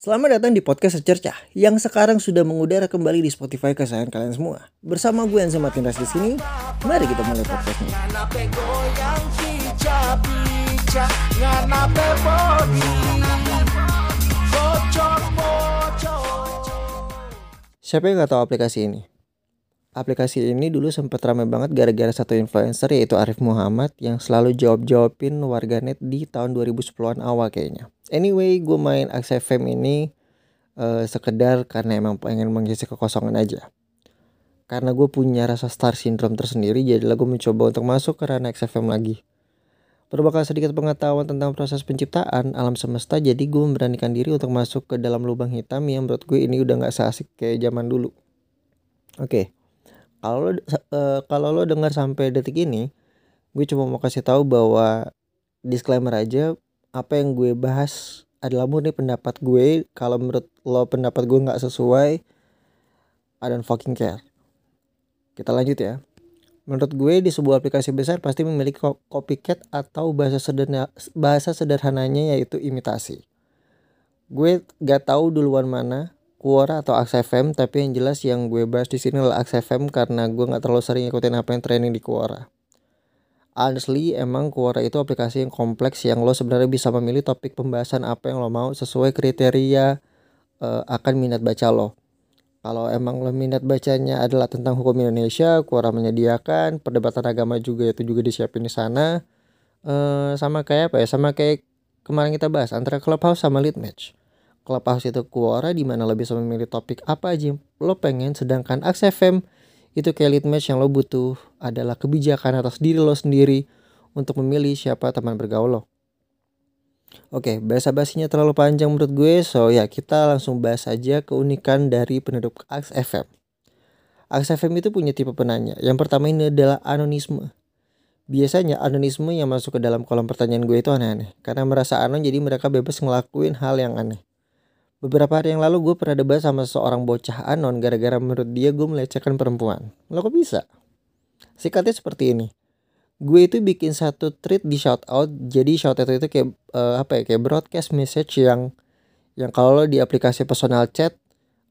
Selamat datang di podcast Secercah yang sekarang sudah mengudara kembali di Spotify kesayangan kalian semua. Bersama gue Anza Martinez di sini, mari kita mulai podcastnya. Siapa yang gak tahu aplikasi ini? Aplikasi ini dulu sempat ramai banget gara-gara satu influencer yaitu Arif Muhammad yang selalu jawab-jawabin warganet di tahun 2010-an awal kayaknya. Anyway, gue main FM ini uh, sekedar karena emang pengen mengisi kekosongan aja. Karena gue punya rasa star syndrome tersendiri, jadilah gue mencoba untuk masuk ke ranah XFM lagi. Berbekal sedikit pengetahuan tentang proses penciptaan alam semesta, jadi gue memberanikan diri untuk masuk ke dalam lubang hitam yang menurut gue ini udah gak seasik kayak zaman dulu. Oke, okay kalau uh, kalau lo dengar sampai detik ini gue cuma mau kasih tahu bahwa disclaimer aja apa yang gue bahas adalah murni pendapat gue. Kalau menurut lo pendapat gue nggak sesuai I don't fucking care. Kita lanjut ya. Menurut gue di sebuah aplikasi besar pasti memiliki copycat atau bahasa sederhana bahasa sederhananya yaitu imitasi. Gue gak tahu duluan mana Quora atau FM tapi yang jelas yang gue bahas di sini adalah FM karena gue nggak terlalu sering ikutin apa yang training di Quora. Honestly, emang Quora itu aplikasi yang kompleks yang lo sebenarnya bisa memilih topik pembahasan apa yang lo mau sesuai kriteria uh, akan minat baca lo. Kalau emang lo minat bacanya adalah tentang hukum Indonesia, Quora menyediakan perdebatan agama juga itu juga disiapin di sana. Uh, sama kayak apa ya? Sama kayak kemarin kita bahas antara Clubhouse sama Lead Match. Clubhouse itu Quora di mana lo bisa memilih topik apa aja lo pengen sedangkan Aks FM itu kayak lead match yang lo butuh adalah kebijakan atas diri lo sendiri untuk memilih siapa teman bergaul lo. Oke, bahasa basinya terlalu panjang menurut gue, so ya kita langsung bahas aja keunikan dari penduduk Aks FM. FM itu punya tipe penanya. Yang pertama ini adalah anonisme. Biasanya anonisme yang masuk ke dalam kolom pertanyaan gue itu aneh-aneh. Karena merasa anon jadi mereka bebas ngelakuin hal yang aneh. Beberapa hari yang lalu gue pernah debat sama seorang bocah anon gara-gara menurut dia gue melecehkan perempuan. Lo kok bisa? Sikatnya seperti ini. Gue itu bikin satu tweet di shout out. Jadi shout out itu kayak uh, apa ya? Kayak broadcast message yang yang kalau lo di aplikasi personal chat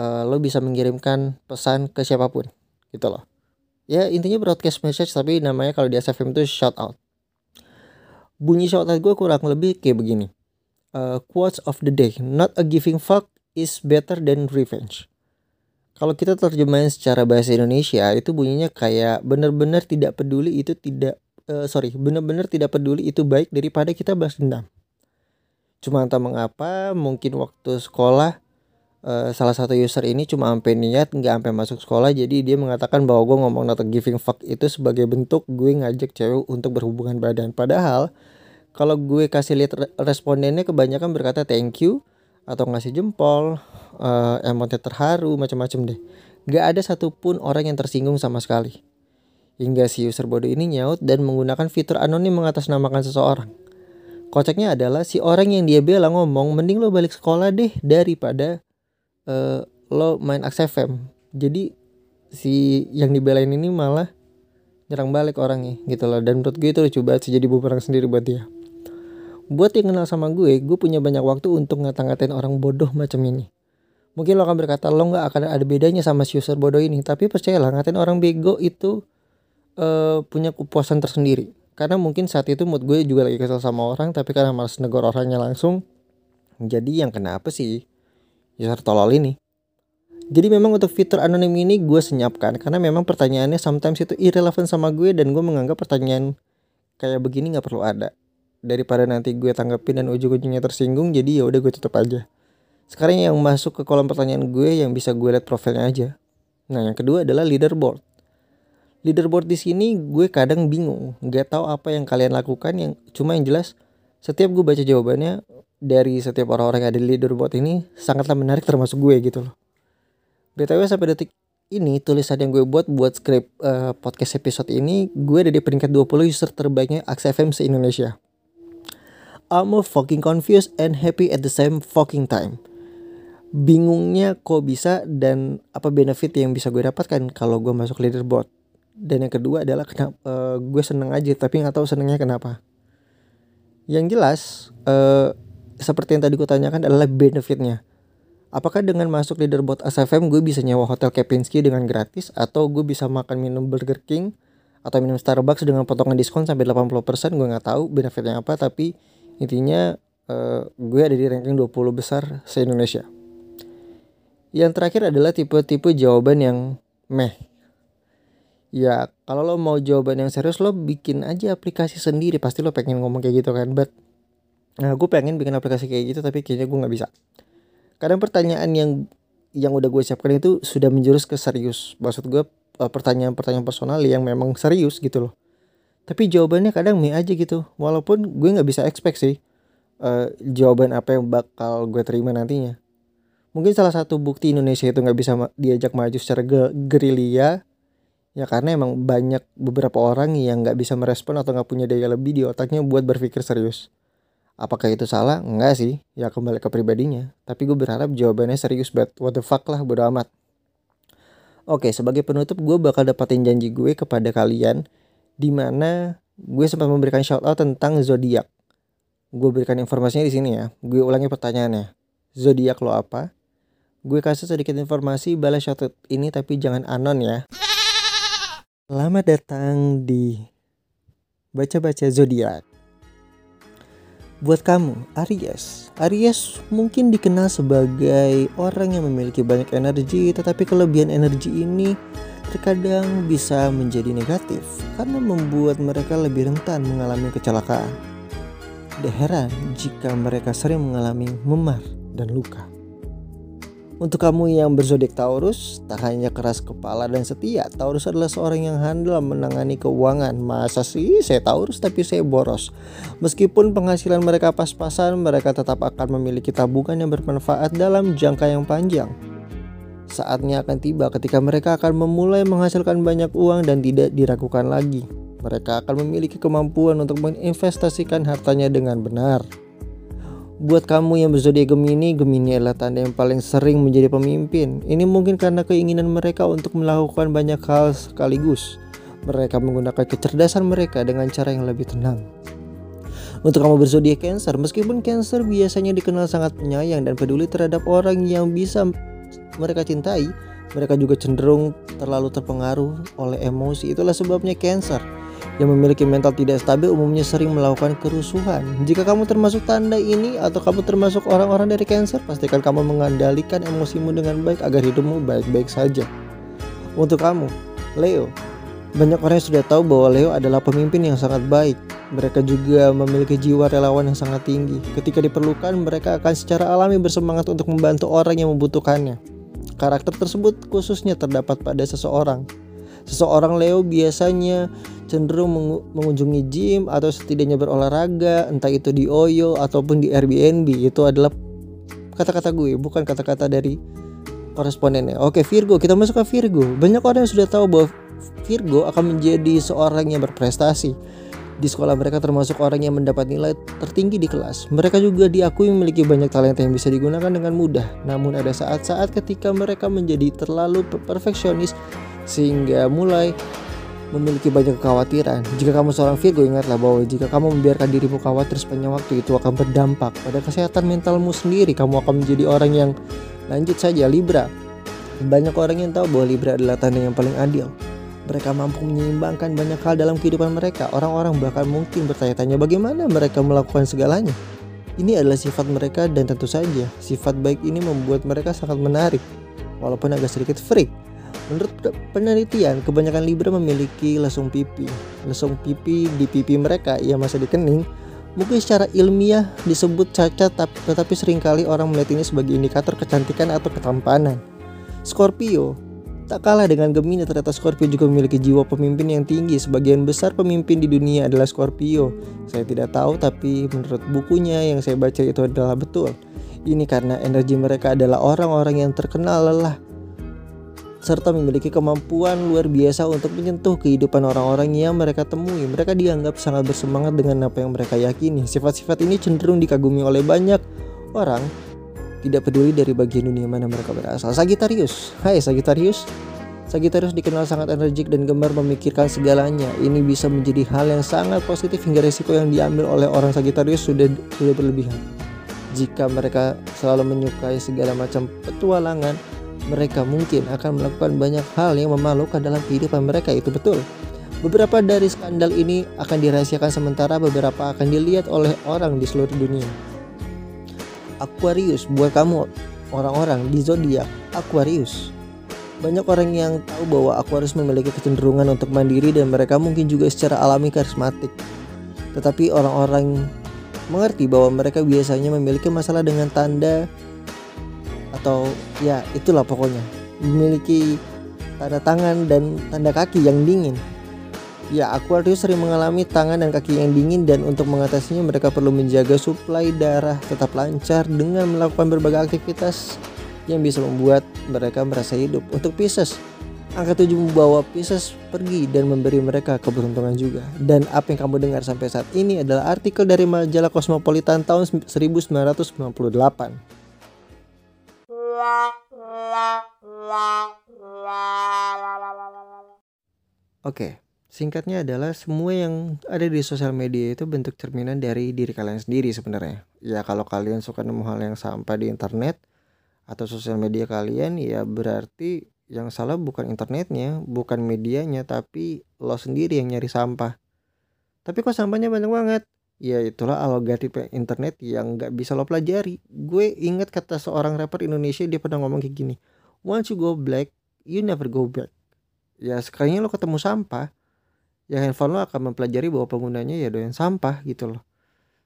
uh, lo bisa mengirimkan pesan ke siapa pun gitu loh. Ya intinya broadcast message tapi namanya kalau di SFM itu shout out. Bunyi shout out gue kurang lebih kayak begini uh, quotes of the day. Not a giving fuck is better than revenge. Kalau kita terjemahin secara bahasa Indonesia itu bunyinya kayak benar-benar tidak peduli itu tidak uh, sorry benar-benar tidak peduli itu baik daripada kita balas dendam. Cuma entah mengapa mungkin waktu sekolah uh, salah satu user ini cuma sampai niat nggak sampai masuk sekolah jadi dia mengatakan bahwa gue ngomong not giving fuck itu sebagai bentuk gue ngajak cewek untuk berhubungan badan padahal kalau gue kasih lihat respondennya kebanyakan berkata thank you atau ngasih jempol, uh, emotnya terharu, macam-macam deh. Gak ada satupun orang yang tersinggung sama sekali. Hingga si user bodoh ini nyaut dan menggunakan fitur anonim mengatasnamakan seseorang. Kocaknya adalah si orang yang dia bela ngomong mending lo balik sekolah deh daripada uh, lo main FM. Jadi si yang dibelain ini malah nyerang balik orangnya gitu loh dan menurut gue itu lucu banget sih jadi bumerang sendiri buat dia buat yang kenal sama gue, gue punya banyak waktu untuk ngata-ngatain orang bodoh macam ini. Mungkin lo akan berkata lo nggak akan ada bedanya sama si user bodoh ini, tapi percayalah ngatain orang bego itu uh, punya kepuasan tersendiri. Karena mungkin saat itu mood gue juga lagi kesel sama orang, tapi karena malas negor orangnya langsung, jadi yang kenapa sih user tolol ini? Jadi memang untuk fitur anonim ini gue senyapkan karena memang pertanyaannya sometimes itu irrelevant sama gue dan gue menganggap pertanyaan kayak begini nggak perlu ada daripada nanti gue tanggepin dan ujung-ujungnya tersinggung jadi ya udah gue tutup aja. Sekarang yang masuk ke kolom pertanyaan gue yang bisa gue lihat profilnya aja. Nah yang kedua adalah leaderboard. Leaderboard di sini gue kadang bingung nggak tahu apa yang kalian lakukan yang cuma yang jelas setiap gue baca jawabannya dari setiap orang-orang yang ada di leaderboard ini sangatlah menarik termasuk gue gitu loh. Btw sampai detik ini tulisan yang gue buat buat skrip uh, podcast episode ini gue ada di peringkat 20 user terbaiknya FM se-Indonesia I'm fucking confused and happy at the same fucking time. Bingungnya kok bisa dan apa benefit yang bisa gue dapatkan kalau gue masuk leaderboard. Dan yang kedua adalah kenapa uh, gue seneng aja tapi nggak tahu senengnya kenapa. Yang jelas uh, seperti yang tadi gue tanyakan adalah benefitnya. Apakah dengan masuk leaderboard ASFM gue bisa nyewa hotel Kempinski dengan gratis atau gue bisa makan minum Burger King atau minum Starbucks dengan potongan diskon sampai 80% gue nggak tahu benefitnya apa tapi intinya uh, gue ada di ranking 20 besar se-Indonesia. Yang terakhir adalah tipe-tipe jawaban yang meh. Ya kalau lo mau jawaban yang serius lo bikin aja aplikasi sendiri pasti lo pengen ngomong kayak gitu kan but nah gue pengen bikin aplikasi kayak gitu tapi kayaknya gue nggak bisa kadang pertanyaan yang yang udah gue siapkan itu sudah menjurus ke serius maksud gue eh, pertanyaan-pertanyaan personal yang memang serius gitu loh tapi jawabannya kadang mie aja gitu walaupun gue nggak bisa expect sih uh, jawaban apa yang bakal gue terima nantinya mungkin salah satu bukti Indonesia itu nggak bisa diajak maju secara gerilya ya karena emang banyak beberapa orang yang nggak bisa merespon atau nggak punya daya lebih di otaknya buat berpikir serius Apakah itu salah? Enggak sih, ya kembali ke pribadinya. Tapi gue berharap jawabannya serius banget. What the fuck lah, bodo amat. Oke, sebagai penutup gue bakal dapatin janji gue kepada kalian. Di mana gue sempat memberikan shout out tentang zodiak. Gue berikan informasinya di sini ya. Gue ulangi pertanyaannya. Zodiak lo apa? Gue kasih sedikit informasi balas shout out ini tapi jangan anon ya. Selamat datang di baca-baca zodiak. Buat kamu, Aries. Aries mungkin dikenal sebagai orang yang memiliki banyak energi, tetapi kelebihan energi ini terkadang bisa menjadi negatif karena membuat mereka lebih rentan mengalami kecelakaan. Tidak heran jika mereka sering mengalami memar dan luka. Untuk kamu yang berzodiak Taurus, tak hanya keras kepala dan setia, Taurus adalah seorang yang handal menangani keuangan. Masa sih saya Taurus tapi saya boros. Meskipun penghasilan mereka pas-pasan, mereka tetap akan memiliki tabungan yang bermanfaat dalam jangka yang panjang. Saatnya akan tiba ketika mereka akan memulai menghasilkan banyak uang dan tidak diragukan lagi. Mereka akan memiliki kemampuan untuk menginvestasikan hartanya dengan benar. Buat kamu yang berzodiak Gemini, Gemini adalah tanda yang paling sering menjadi pemimpin. Ini mungkin karena keinginan mereka untuk melakukan banyak hal sekaligus. Mereka menggunakan kecerdasan mereka dengan cara yang lebih tenang. Untuk kamu berzodiak Cancer, meskipun Cancer biasanya dikenal sangat penyayang dan peduli terhadap orang yang bisa mereka cintai, mereka juga cenderung terlalu terpengaruh oleh emosi. Itulah sebabnya Cancer yang memiliki mental tidak stabil umumnya sering melakukan kerusuhan. Jika kamu termasuk tanda ini atau kamu termasuk orang-orang dari Cancer, pastikan kamu mengandalkan emosimu dengan baik agar hidupmu baik-baik saja. Untuk kamu, Leo, banyak orang yang sudah tahu bahwa Leo adalah pemimpin yang sangat baik. Mereka juga memiliki jiwa relawan yang sangat tinggi. Ketika diperlukan, mereka akan secara alami bersemangat untuk membantu orang yang membutuhkannya. Karakter tersebut khususnya terdapat pada seseorang. Seseorang Leo biasanya cenderung mengunjungi gym atau setidaknya berolahraga entah itu di Oyo ataupun di Airbnb. Itu adalah kata-kata gue bukan kata-kata dari korespondennya oke Virgo kita masuk ke Virgo. Banyak orang yang sudah tahu bahwa Virgo akan menjadi seorang yang berprestasi di sekolah mereka termasuk orang yang mendapat nilai tertinggi di kelas. Mereka juga diakui memiliki banyak talenta yang bisa digunakan dengan mudah. Namun ada saat-saat ketika mereka menjadi terlalu perfeksionis sehingga mulai memiliki banyak kekhawatiran. Jika kamu seorang Virgo, ingatlah bahwa jika kamu membiarkan dirimu khawatir sepanjang waktu itu akan berdampak pada kesehatan mentalmu sendiri. Kamu akan menjadi orang yang lanjut saja Libra. Banyak orang yang tahu bahwa Libra adalah tanda yang paling adil. Mereka mampu menyeimbangkan banyak hal dalam kehidupan mereka. Orang-orang bahkan mungkin bertanya-tanya bagaimana mereka melakukan segalanya. Ini adalah sifat mereka dan tentu saja sifat baik ini membuat mereka sangat menarik. Walaupun agak sedikit freak Menurut penelitian, kebanyakan Libra memiliki lesung pipi. Lesung pipi di pipi mereka yang masih dikening mungkin secara ilmiah disebut cacat tetapi sering kali orang melihat ini sebagai indikator kecantikan atau ketampanan. Scorpio Tak kalah dengan Gemini, ternyata Scorpio juga memiliki jiwa pemimpin yang tinggi. Sebagian besar pemimpin di dunia adalah Scorpio. Saya tidak tahu, tapi menurut bukunya yang saya baca itu adalah betul. Ini karena energi mereka adalah orang-orang yang terkenal lelah serta memiliki kemampuan luar biasa untuk menyentuh kehidupan orang-orang yang mereka temui. Mereka dianggap sangat bersemangat dengan apa yang mereka yakini. Sifat-sifat ini cenderung dikagumi oleh banyak orang, tidak peduli dari bagian dunia mana mereka berasal. Sagittarius, hai Sagittarius. Sagittarius dikenal sangat energik dan gemar memikirkan segalanya. Ini bisa menjadi hal yang sangat positif hingga resiko yang diambil oleh orang Sagittarius sudah sudah berlebihan. jika mereka selalu menyukai segala macam petualangan, mereka mungkin akan melakukan banyak hal yang memalukan dalam kehidupan mereka itu betul. Beberapa dari skandal ini akan dirahasiakan sementara beberapa akan dilihat oleh orang di seluruh dunia. Aquarius buat kamu orang-orang di zodiak Aquarius. Banyak orang yang tahu bahwa Aquarius memiliki kecenderungan untuk mandiri dan mereka mungkin juga secara alami karismatik. Tetapi orang-orang mengerti bahwa mereka biasanya memiliki masalah dengan tanda atau ya itulah pokoknya memiliki tanda tangan dan tanda kaki yang dingin. Ya, Aquarius sering mengalami tangan dan kaki yang dingin dan untuk mengatasinya mereka perlu menjaga suplai darah tetap lancar dengan melakukan berbagai aktivitas yang bisa membuat mereka merasa hidup. Untuk Pisces, Angka 7 membawa Pisces pergi dan memberi mereka keberuntungan juga. Dan apa yang kamu dengar sampai saat ini adalah artikel dari majalah Cosmopolitan tahun 1998. Oke, singkatnya adalah semua yang ada di sosial media itu bentuk cerminan dari diri kalian sendiri sebenarnya. Ya kalau kalian suka nemu hal yang sampah di internet atau sosial media kalian ya berarti yang salah bukan internetnya, bukan medianya, tapi lo sendiri yang nyari sampah. Tapi kok sampahnya banyak banget? Ya itulah algoritma internet yang gak bisa lo pelajari. Gue inget kata seorang rapper Indonesia dia pernah ngomong kayak gini. Once you go black, you never go back. Ya sekalinya lo ketemu sampah, ya handphone lo akan mempelajari bahwa penggunanya ya doyan sampah gitu loh.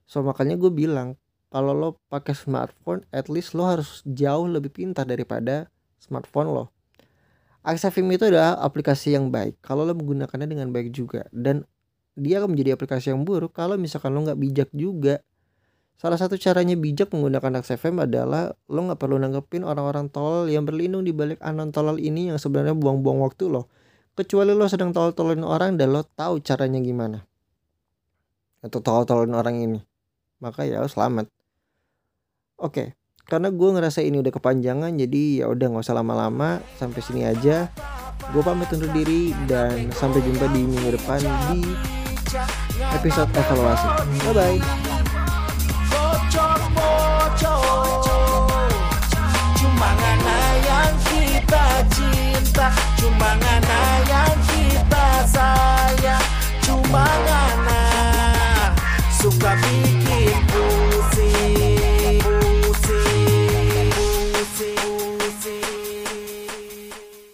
So makanya gue bilang kalau lo pakai smartphone, at least lo harus jauh lebih pintar daripada smartphone lo Axafim itu adalah aplikasi yang baik kalau lo menggunakannya dengan baik juga dan dia akan menjadi aplikasi yang buruk kalau misalkan lo nggak bijak juga. Salah satu caranya bijak menggunakan XFM adalah lo nggak perlu nanggepin orang-orang tolol yang berlindung di balik anon tolol ini yang sebenarnya buang-buang waktu lo. Kecuali lo sedang tolol-tololin orang dan lo tahu caranya gimana. Atau tolol-tololin orang ini. Maka ya selamat. Oke, karena gue ngerasa ini udah kepanjangan jadi ya udah nggak usah lama-lama sampai sini aja gue pamit undur diri dan sampai jumpa di minggu depan di episode evaluasi bye bye Cuma ngana yang kita sayang. Cuma ngana